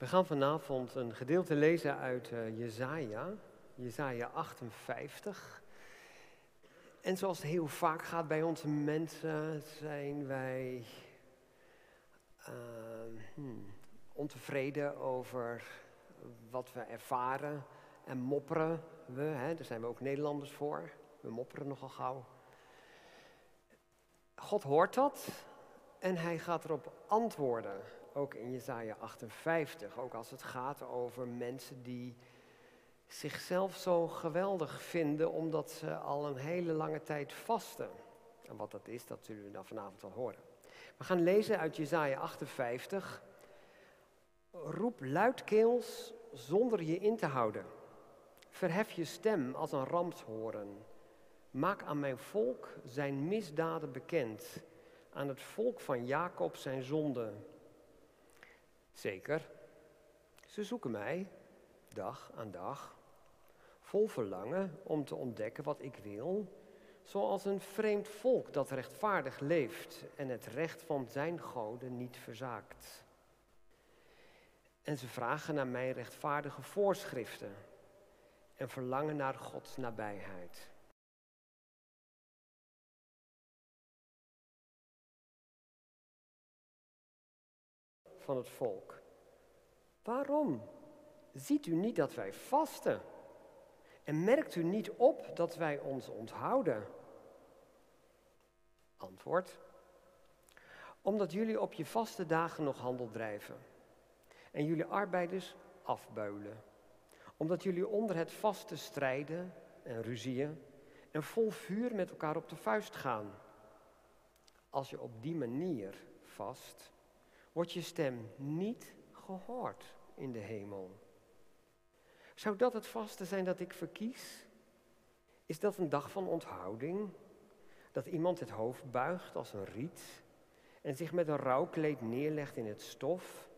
We gaan vanavond een gedeelte lezen uit uh, Jezaja, Jezaja 58. En zoals het heel vaak gaat bij onze mensen, zijn wij uh, hmm, ontevreden over wat we ervaren en mopperen we. Hè, daar zijn we ook Nederlanders voor. We mopperen nogal gauw. God hoort dat en hij gaat erop antwoorden ook in Jesaja 58, ook als het gaat over mensen die zichzelf zo geweldig vinden omdat ze al een hele lange tijd vasten. En wat dat is, dat zullen we dan vanavond wel horen. We gaan lezen uit Jesaja 58. Roep luidkeels zonder je in te houden. Verhef je stem als een ramshoren. Maak aan mijn volk zijn misdaden bekend, aan het volk van Jacob zijn zonden. Zeker, ze zoeken mij dag aan dag, vol verlangen om te ontdekken wat ik wil, zoals een vreemd volk dat rechtvaardig leeft en het recht van zijn goden niet verzaakt. En ze vragen naar mijn rechtvaardige voorschriften en verlangen naar Gods nabijheid. Van het volk. Waarom? Ziet u niet dat wij vasten? En merkt u niet op dat wij ons onthouden? Antwoord. Omdat jullie op je vaste dagen nog handel drijven en jullie arbeiders afbuilen. Omdat jullie onder het vaste strijden en ruzieën en vol vuur met elkaar op de vuist gaan. Als je op die manier vast, wordt je stem niet gehoord in de hemel. Zou dat het vaste zijn dat ik verkies? Is dat een dag van onthouding? Dat iemand het hoofd buigt als een riet en zich met een rouwkleed neerlegt in het stof?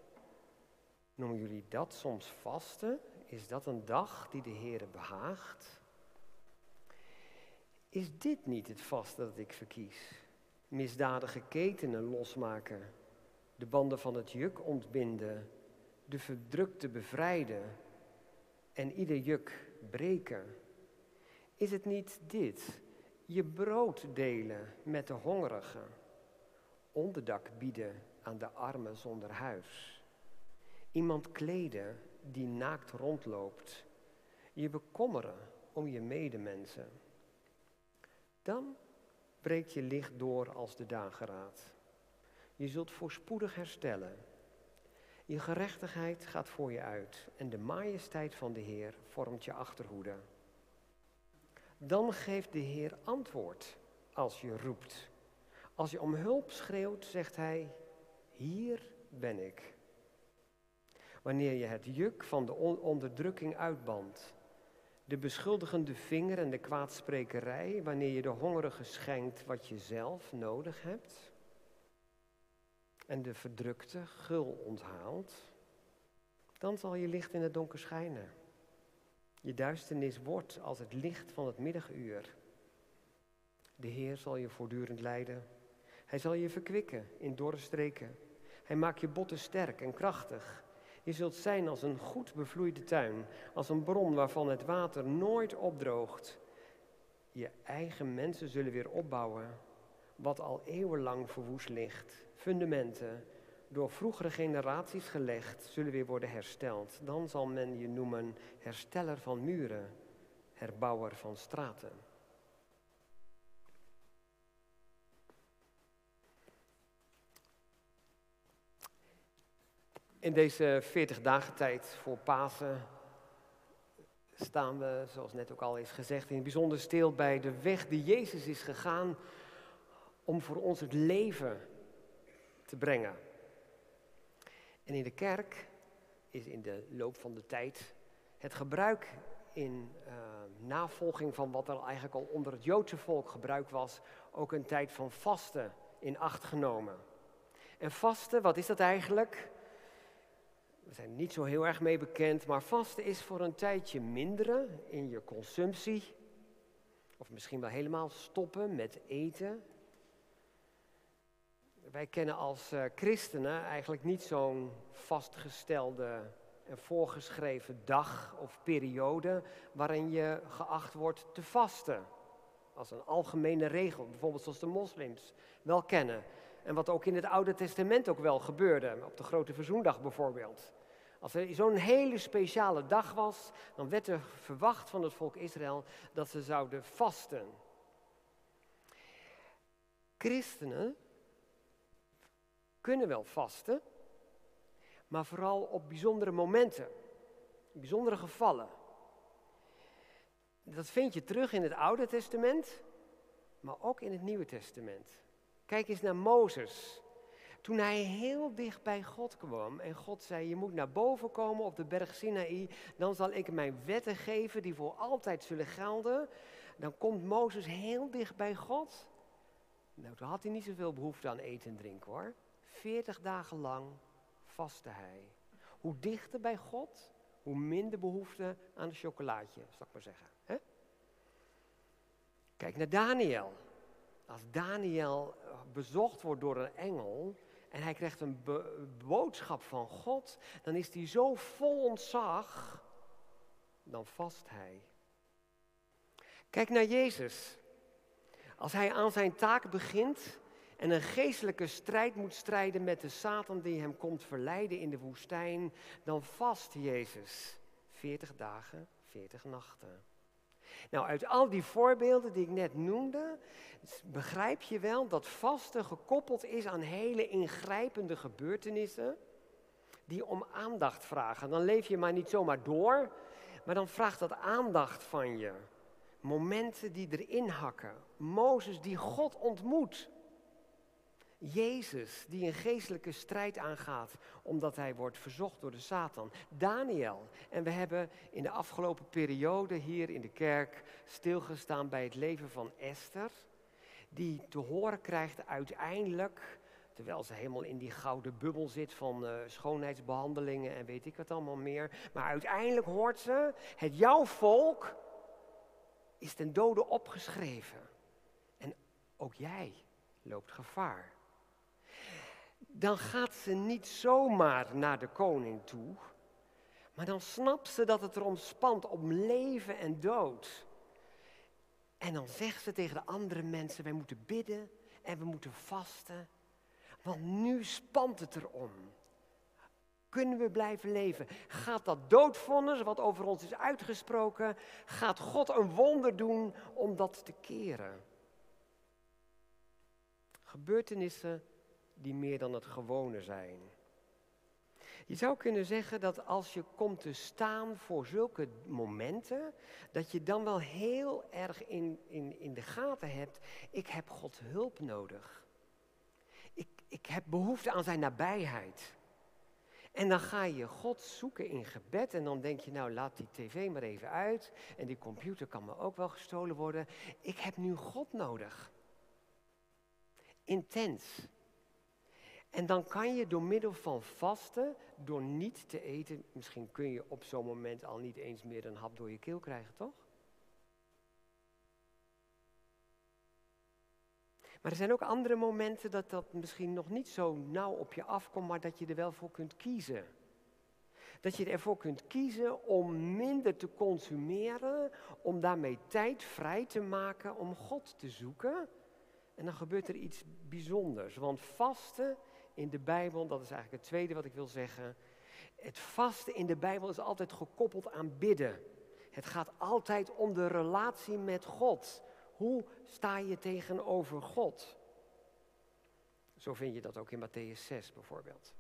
Noemen jullie dat soms vasten? Is dat een dag die de Heere behaagt? Is dit niet het vaste dat ik verkies? Misdadige ketenen losmaken de banden van het juk ontbinden, de verdrukte bevrijden en ieder juk breken? Is het niet dit, je brood delen met de hongerigen, onderdak bieden aan de armen zonder huis, iemand kleden die naakt rondloopt, je bekommeren om je medemensen? Dan breekt je licht door als de dageraad. Je zult voorspoedig herstellen. Je gerechtigheid gaat voor je uit en de majesteit van de Heer vormt je achterhoede. Dan geeft de Heer antwoord als je roept. Als je om hulp schreeuwt, zegt Hij, hier ben ik. Wanneer je het juk van de onderdrukking uitbandt, de beschuldigende vinger en de kwaadsprekerij, wanneer je de hongerige schenkt wat je zelf nodig hebt en de verdrukte gul onthaalt, dan zal je licht in het donker schijnen. Je duisternis wordt als het licht van het middaguur. De Heer zal je voortdurend leiden. Hij zal je verkwikken in dorre streken. Hij maakt je botten sterk en krachtig. Je zult zijn als een goed bevloeide tuin, als een bron waarvan het water nooit opdroogt. Je eigen mensen zullen weer opbouwen wat al eeuwenlang verwoest ligt fundamenten door vroegere generaties gelegd, zullen weer worden hersteld. Dan zal men je noemen hersteller van muren, herbouwer van straten. In deze 40 dagen tijd voor Pasen staan we, zoals net ook al is gezegd, in bijzonder stil bij de weg die Jezus is gegaan om voor ons het leven te brengen. En in de kerk is in de loop van de tijd het gebruik in uh, navolging van wat er eigenlijk al onder het Joodse volk gebruik was, ook een tijd van vasten in acht genomen. En vasten, wat is dat eigenlijk? We zijn niet zo heel erg mee bekend, maar vasten is voor een tijdje minderen in je consumptie. Of misschien wel helemaal stoppen met eten wij kennen als uh, christenen eigenlijk niet zo'n vastgestelde en voorgeschreven dag of periode waarin je geacht wordt te vasten. Als een algemene regel, bijvoorbeeld zoals de moslims wel kennen. En wat ook in het Oude Testament ook wel gebeurde, op de Grote Verzoendag bijvoorbeeld. Als er zo'n hele speciale dag was, dan werd er verwacht van het volk Israël dat ze zouden vasten. Christenen kunnen wel vasten, maar vooral op bijzondere momenten, bijzondere gevallen. Dat vind je terug in het Oude Testament, maar ook in het Nieuwe Testament. Kijk eens naar Mozes. Toen hij heel dicht bij God kwam en God zei: Je moet naar boven komen op de berg Sinaï, dan zal ik mijn wetten geven die voor altijd zullen gelden. Dan komt Mozes heel dicht bij God. Nou, toen had hij niet zoveel behoefte aan eten en drinken hoor. Veertig dagen lang vastte hij. Hoe dichter bij God, hoe minder behoefte aan een chocolaatje, zal ik maar zeggen. Kijk naar Daniel. Als Daniel eh, bezocht wordt door een engel en hij krijgt een boodschap van God, dan is hij zo vol ontzag, dan vast hij. Kijk naar Jezus. Als hij aan zijn taak begint en een geestelijke strijd moet strijden met de Satan die hem komt verleiden in de woestijn, dan vast Jezus 40 dagen, 40 nachten. Nou, uit al die voorbeelden die ik net noemde, begrijp je wel dat vasten gekoppeld is aan hele ingrijpende gebeurtenissen die om aandacht vragen. Dan leef je maar niet zomaar door, maar dan vraagt dat aandacht van je. Momenten die erin hakken. Mozes die God ontmoet. Jezus die een geestelijke strijd aangaat omdat hij wordt verzocht door de Satan. Daniel. En we hebben in de afgelopen periode hier in de kerk stilgestaan bij het leven van Esther. Die te horen krijgt uiteindelijk, terwijl ze helemaal in die gouden bubbel zit van uh, schoonheidsbehandelingen en weet ik wat allemaal meer. Maar uiteindelijk hoort ze, het jouw volk is ten dode opgeschreven. En ook jij loopt gevaar dan gaat ze niet zomaar naar de koning toe, maar dan snapt ze dat het erom spant om leven en dood. En dan zegt ze tegen de andere mensen, wij moeten bidden en we moeten vasten, want nu spant het erom. Kunnen we blijven leven? Gaat dat doodvonnis, wat over ons is uitgesproken, gaat God een wonder doen om dat te keren? Gebeurtenissen die meer dan het gewone zijn. Je zou kunnen zeggen dat als je komt te staan voor zulke momenten, dat je dan wel heel erg in, in, in de gaten hebt, ik heb Gods hulp nodig. Ik, ik heb behoefte aan zijn nabijheid. En dan ga je God zoeken in gebed en dan denk je, nou laat die tv maar even uit en die computer kan me ook wel gestolen worden. Ik heb nu God nodig. Intens. En dan kan je door middel van vasten, door niet te eten, misschien kun je op zo'n moment al niet eens meer een hap door je keel krijgen, toch? Maar er zijn ook andere momenten dat dat misschien nog niet zo nauw op je afkomt, maar dat je er wel voor kunt kiezen. Dat je ervoor kunt kiezen om minder te consumeren, om daarmee tijd vrij te maken om God te zoeken. En dan gebeurt er iets bijzonders, want vasten in de Bijbel, dat is eigenlijk het tweede wat ik wil zeggen. Het vasten in de Bijbel is altijd gekoppeld aan bidden. Het gaat altijd om de relatie met God. Hoe sta je tegenover God? Zo vind je dat ook in Matthäus 6 bijvoorbeeld.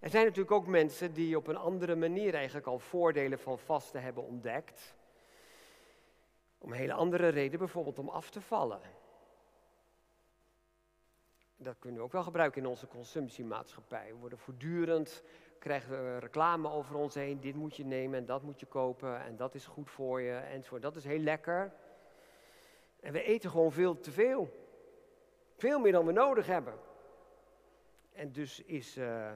Er zijn natuurlijk ook mensen die op een andere manier eigenlijk al voordelen van vasten hebben ontdekt. Om hele andere reden, bijvoorbeeld om af te vallen dat kunnen we ook wel gebruiken in onze consumptiemaatschappij. We worden voortdurend, krijgen we reclame over ons heen. Dit moet je nemen en dat moet je kopen en dat is goed voor je enzovoort. Dat is heel lekker. En we eten gewoon veel te veel. Veel meer dan we nodig hebben. En dus is uh,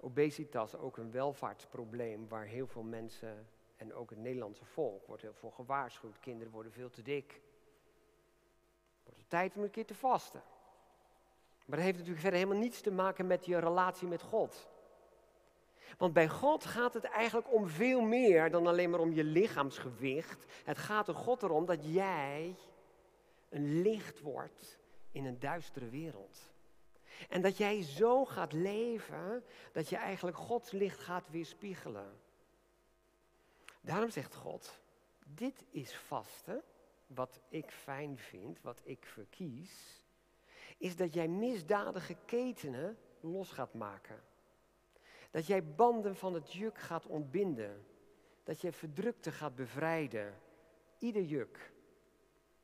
obesitas ook een welvaartsprobleem waar heel veel mensen en ook het Nederlandse volk wordt heel voor gewaarschuwd. Kinderen worden veel te dik. Het wordt tijd om een keer te vasten. Maar dat heeft natuurlijk verder helemaal niets te maken met je relatie met God. Want bij God gaat het eigenlijk om veel meer dan alleen maar om je lichaamsgewicht. Het gaat er God erom dat jij een licht wordt in een duistere wereld. En dat jij zo gaat leven dat je eigenlijk Gods licht gaat weerspiegelen. Daarom zegt God, dit is vasten, wat ik fijn vind, wat ik verkies, is dat jij misdadige ketenen los gaat maken. Dat jij banden van het juk gaat ontbinden. Dat jij verdrukte gaat bevrijden. Ieder juk.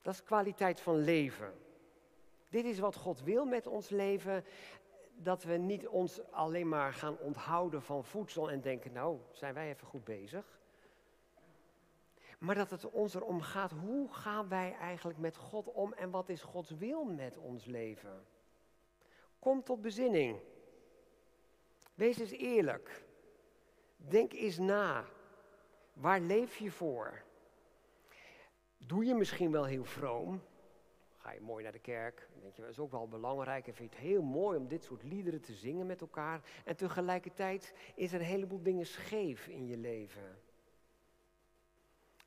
Dat is kwaliteit van leven. Dit is wat God wil met ons leven. Dat we niet ons alleen maar gaan onthouden van voedsel en denken, nou, zijn wij even goed bezig. Maar dat het ons erom gaat, hoe gaan wij eigenlijk met God om en wat is Gods wil met ons leven? Kom tot bezinning. Wees eens eerlijk. Denk eens na. Waar leef je voor? Doe je misschien wel heel vroom? Ga je mooi naar de kerk? Denk je, dat is ook wel belangrijk. En vind je het heel mooi om dit soort liederen te zingen met elkaar. En tegelijkertijd is er een heleboel dingen scheef in je leven.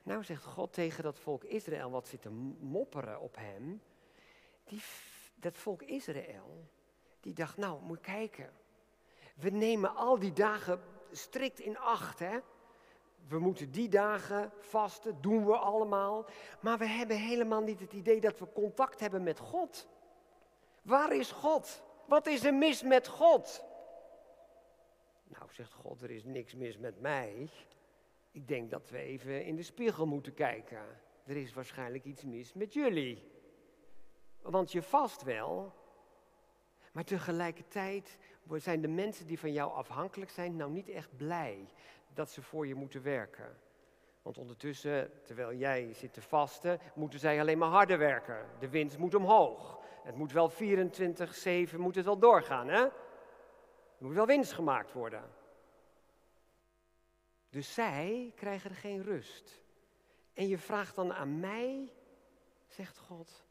Nou zegt God tegen dat volk Israël, wat zit te mopperen op hem. Die, dat volk Israël, die dacht, nou, moet kijken. We nemen al die dagen strikt in acht, hè. We moeten die dagen vasten, doen we allemaal. Maar we hebben helemaal niet het idee dat we contact hebben met God. Waar is God? Wat is er mis met God? Nou, zegt God, er is niks mis met mij. Ik denk dat we even in de spiegel moeten kijken. Er is waarschijnlijk iets mis met jullie. Want je vast wel, maar tegelijkertijd zijn de mensen die van jou afhankelijk zijn nou niet echt blij dat ze voor je moeten werken. Want ondertussen, terwijl jij zit te vasten, moeten zij alleen maar harder werken. De winst moet omhoog. Het moet wel 24-7 moet het wel doorgaan, hè? Er moet wel winst gemaakt worden. Dus zij krijgen er geen rust. En je vraagt dan aan mij, zegt God,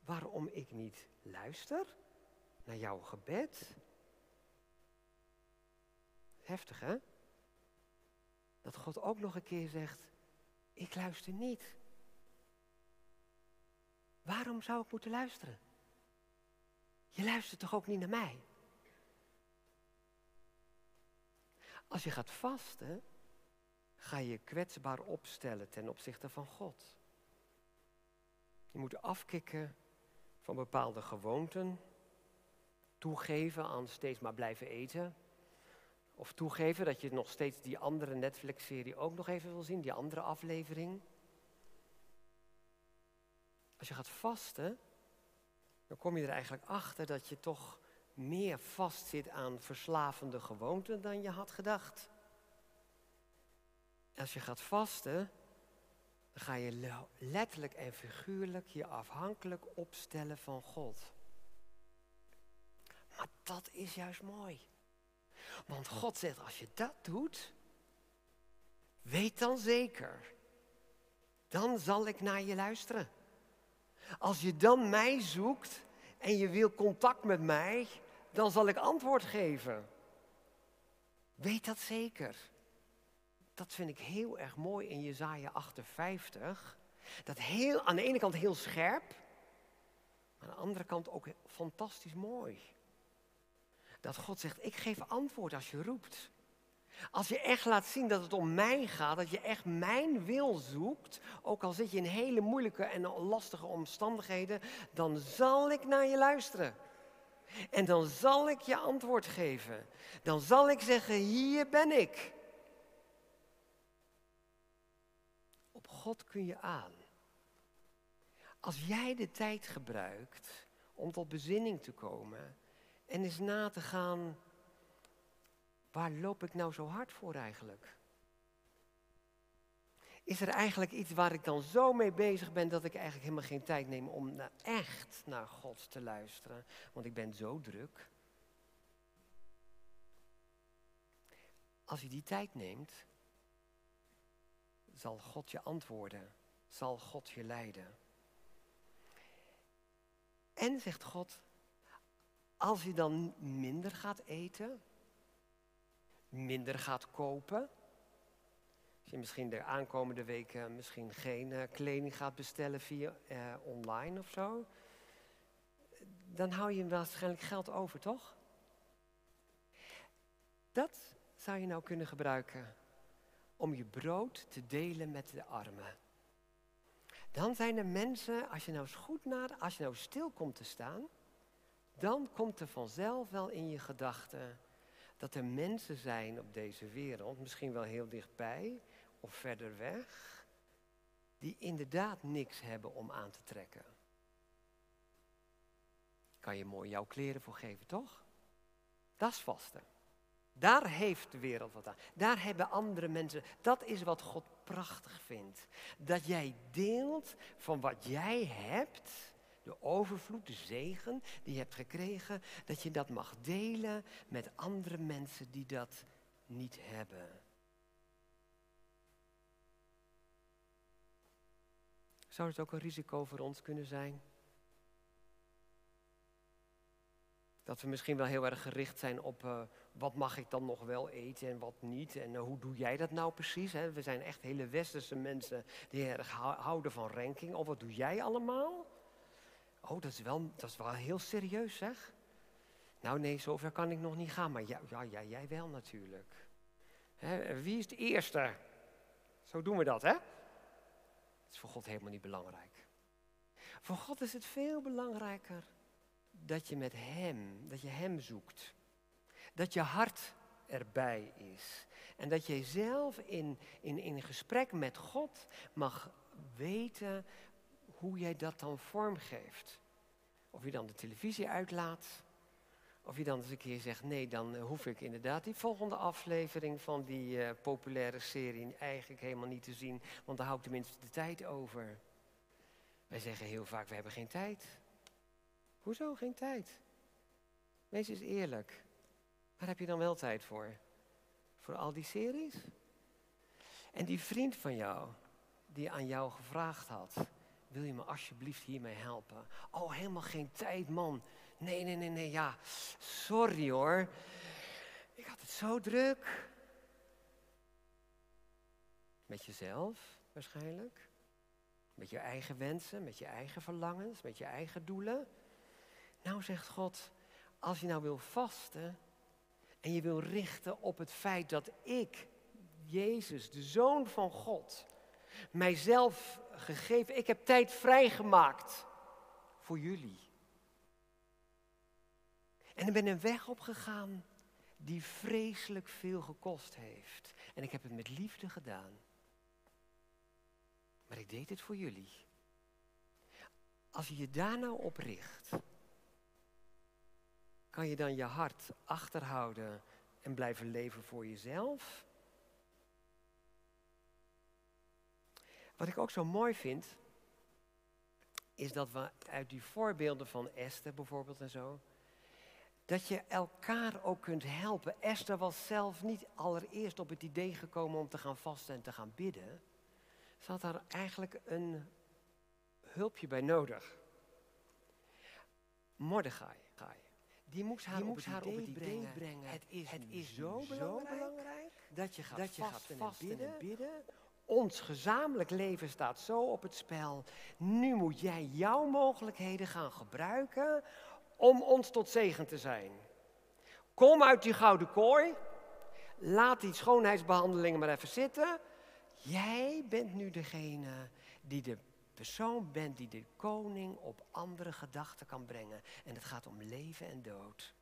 waarom ik niet luister naar jouw gebed? Heftig, hè? Dat God ook nog een keer zegt, ik luister niet. Waarom zou ik moeten luisteren? Je luistert toch ook niet naar mij? Als je gaat vasten, ga je kwetsbaar opstellen ten opzichte van God. Je moet afkicken van bepaalde gewoonten, toegeven aan steeds maar blijven eten. Of toegeven dat je nog steeds die andere Netflix-serie ook nog even wil zien, die andere aflevering. Als je gaat vasten, dan kom je er eigenlijk achter dat je toch meer vastzit aan verslavende gewoonten dan je had gedacht. Als je gaat vasten, dan ga je letterlijk en figuurlijk je afhankelijk opstellen van God. Maar dat is juist mooi. Want God zegt, als je dat doet, weet dan zeker, dan zal ik naar je luisteren. Als je dan mij zoekt en je wil contact met mij, dan zal ik antwoord geven. Weet dat zeker. Dat vind ik heel erg mooi in Jezaja 58. Dat heel, aan de ene kant heel scherp, maar aan de andere kant ook fantastisch mooi. Dat God zegt, ik geef antwoord als je roept. Als je echt laat zien dat het om mij gaat, dat je echt mijn wil zoekt, ook al zit je in hele moeilijke en lastige omstandigheden, dan zal ik naar je luisteren. En dan zal ik je antwoord geven. Dan zal ik zeggen, hier ben ik. Op God kun je aan. Als jij de tijd gebruikt om tot bezinning te komen, en eens na te gaan, waar loop ik nou zo hard voor eigenlijk? Is er eigenlijk iets waar ik dan zo mee bezig ben dat ik eigenlijk helemaal geen tijd neem om naar, echt naar God te luisteren? Want ik ben zo druk. Als je die tijd neemt, zal God je antwoorden, zal God je leiden. En zegt God, Als je dan minder gaat eten, minder gaat kopen, als je misschien de aankomende weken misschien geen uh, kleding gaat bestellen via uh, online of zo, dan hou je waarschijnlijk geld over, toch? Dat zou je nou kunnen gebruiken om je brood te delen met de armen. Dan zijn er mensen, als je nou eens goed naar, als je nou stil komt te staan, dan komt er vanzelf wel in je gedachten dat er mensen zijn op deze wereld, misschien wel heel dichtbij of verder weg, die inderdaad niks hebben om aan te trekken. Kan je mooi jouw kleren voor geven, toch? Dat is vasten. Daar heeft de wereld wat aan. Daar hebben andere mensen. Dat is wat God prachtig vindt. Dat jij deelt van wat jij hebt. De overvloed, de zegen die je hebt gekregen. Dat je dat mag delen met andere mensen die dat niet hebben. Zou het ook een risico voor ons kunnen zijn? Dat we misschien wel heel erg gericht zijn op uh, wat mag ik dan nog wel eten en wat niet. En uh, hoe doe jij dat nou precies? Hè? We zijn echt hele westerse mensen die erg houden van ranking. Of wat doe jij allemaal? Oh, dat is wel, dat is wel heel serieus zeg. Nou nee, zover kan ik nog niet gaan. Maar ja, ja, ja jij wel natuurlijk. Hè? Wie is de eerste? Zo doen we dat, hè? Dat is voor God helemaal niet belangrijk. Voor God is het veel belangrijker dat je met Hem, dat je Hem zoekt. Dat je hart erbij is. En dat je zelf in, in, in gesprek met God mag weten hoe jij dat dan vormgeeft. Of je dan de televisie uitlaat. Of je dan eens een keer zegt, nee, dan eh, hoef ik inderdaad die volgende aflevering van die uh, populaire serie eigenlijk helemaal niet te zien. Want daar hou ik tenminste de tijd over. Wij zeggen heel vaak, we hebben geen tijd. Hoezo geen tijd? Wees eens eerlijk. Waar heb je dan wel tijd voor? Voor al die series? En die vriend van jou, die aan jou gevraagd had, wil je me alsjeblieft hiermee helpen? Oh, helemaal geen tijd, man. Nee, nee, nee, nee, ja. Sorry hoor. Ik had het zo druk. Met jezelf waarschijnlijk. Met je eigen wensen, met je eigen verlangens, met je eigen doelen. Nou zegt God, als je nou wil vasten en je wil richten op het feit dat ik, Jezus, de Zoon van God, mijzelf gegeven, ik heb tijd vrijgemaakt voor jullie. En ik ben een weg opgegaan die vreselijk veel gekost heeft. En ik heb het met liefde gedaan. Maar ik deed het voor jullie. Als je je daar nou op richt, kan je dan je hart achterhouden en blijven leven voor jezelf? Wat ik ook zo mooi vind, is dat we uit die voorbeelden van Esther bijvoorbeeld en zo, dat je elkaar ook kunt helpen. Esther was zelf niet allereerst op het idee gekomen om te gaan vasten en te gaan bidden. Ze had daar eigenlijk een hulpje bij nodig. Mordechai, die moest haar, die op, het haar op, het idee brengen. Het is, het is zo, belangrijk, dat je gaat, dat je vasten, gaat vasten en, bidden. en bidden. Ons gezamenlijk leven staat zo op het spel. Nu moet jij jouw mogelijkheden gaan gebruiken om ons tot zegen te zijn. Kom uit die gouden kooi. Laat die schoonheidsbehandelingen maar even zitten. Jij bent nu degene die de persoon bent die de koning op andere gedachten kan brengen. En het gaat om leven en dood.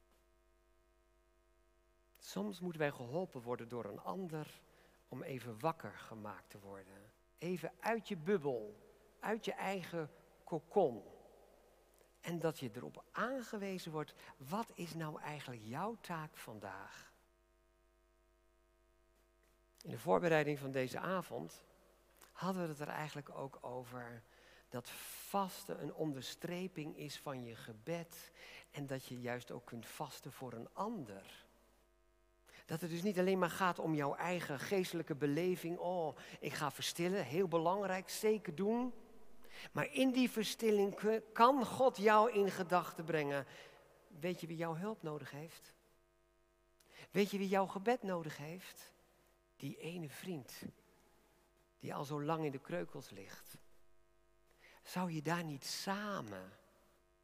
Soms moeten wij geholpen worden door een ander om even wakker gemaakt te worden. Even uit je bubbel, uit je eigen kokon. En dat je erop aangewezen wordt, wat is nou eigenlijk jouw taak vandaag? In de voorbereiding van deze avond hadden we het er eigenlijk ook over dat vasten een onderstreping is van je gebed en dat je juist ook kunt vasten voor een ander. Dat het dus niet alleen maar gaat om jouw eigen geestelijke beleving. Oh, ik ga verstillen, heel belangrijk, zeker doen. Maar in die verstilling kan God jou in gedachten brengen. weet je wie jouw hulp nodig heeft? Weet je wie jouw gebed nodig heeft? Die ene vriend die al zo lang in de kreukels ligt. Zou je daar niet samen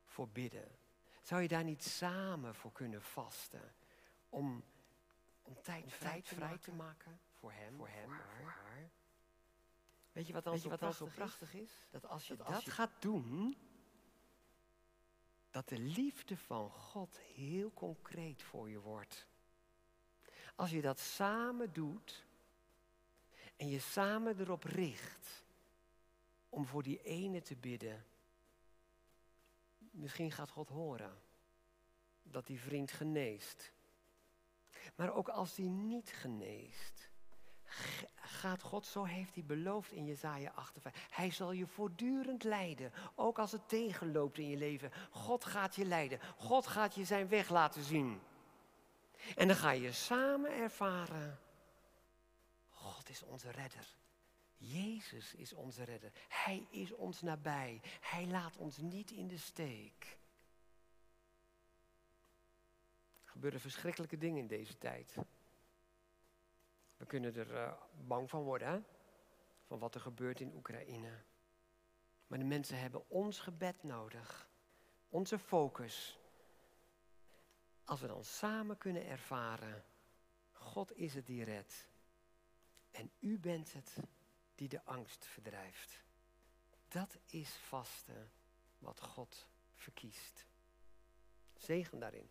voor bidden? Zou je daar niet samen voor kunnen vasten? Om, om tijd, vrij, vrij te maken voor hem, voor hem, voor haar. Weet je wat dan, je wat dan zo prachtig is? Dat als je dat, dat gaat doen, dat de liefde van God heel concreet voor je wordt. Als je dat samen doet en je samen erop richt om voor die ene te bidden, misschien gaat God horen dat die vriend geneest. Maar ook als die niet geneest, gaat God, zo heeft hij beloofd in Jezaja 58. Hij zal je voortdurend leiden, ook als het tegenloopt in je leven. God gaat je leiden. God gaat je zijn weg laten zien. En dan ga je samen ervaren, God is onze redder. Jezus is onze redder. Hij is ons nabij. Hij laat ons niet in de steek. Er gebeuren verschrikkelijke dingen in deze tijd. We kunnen er uh, bang van worden, hè? van wat er gebeurt in Oekraïne. Maar de mensen hebben ons gebed nodig, onze focus. Als we dan samen kunnen ervaren, God is het die redt. En u bent het die de angst verdrijft. Dat is vasten wat God verkiest. Zegen daarin.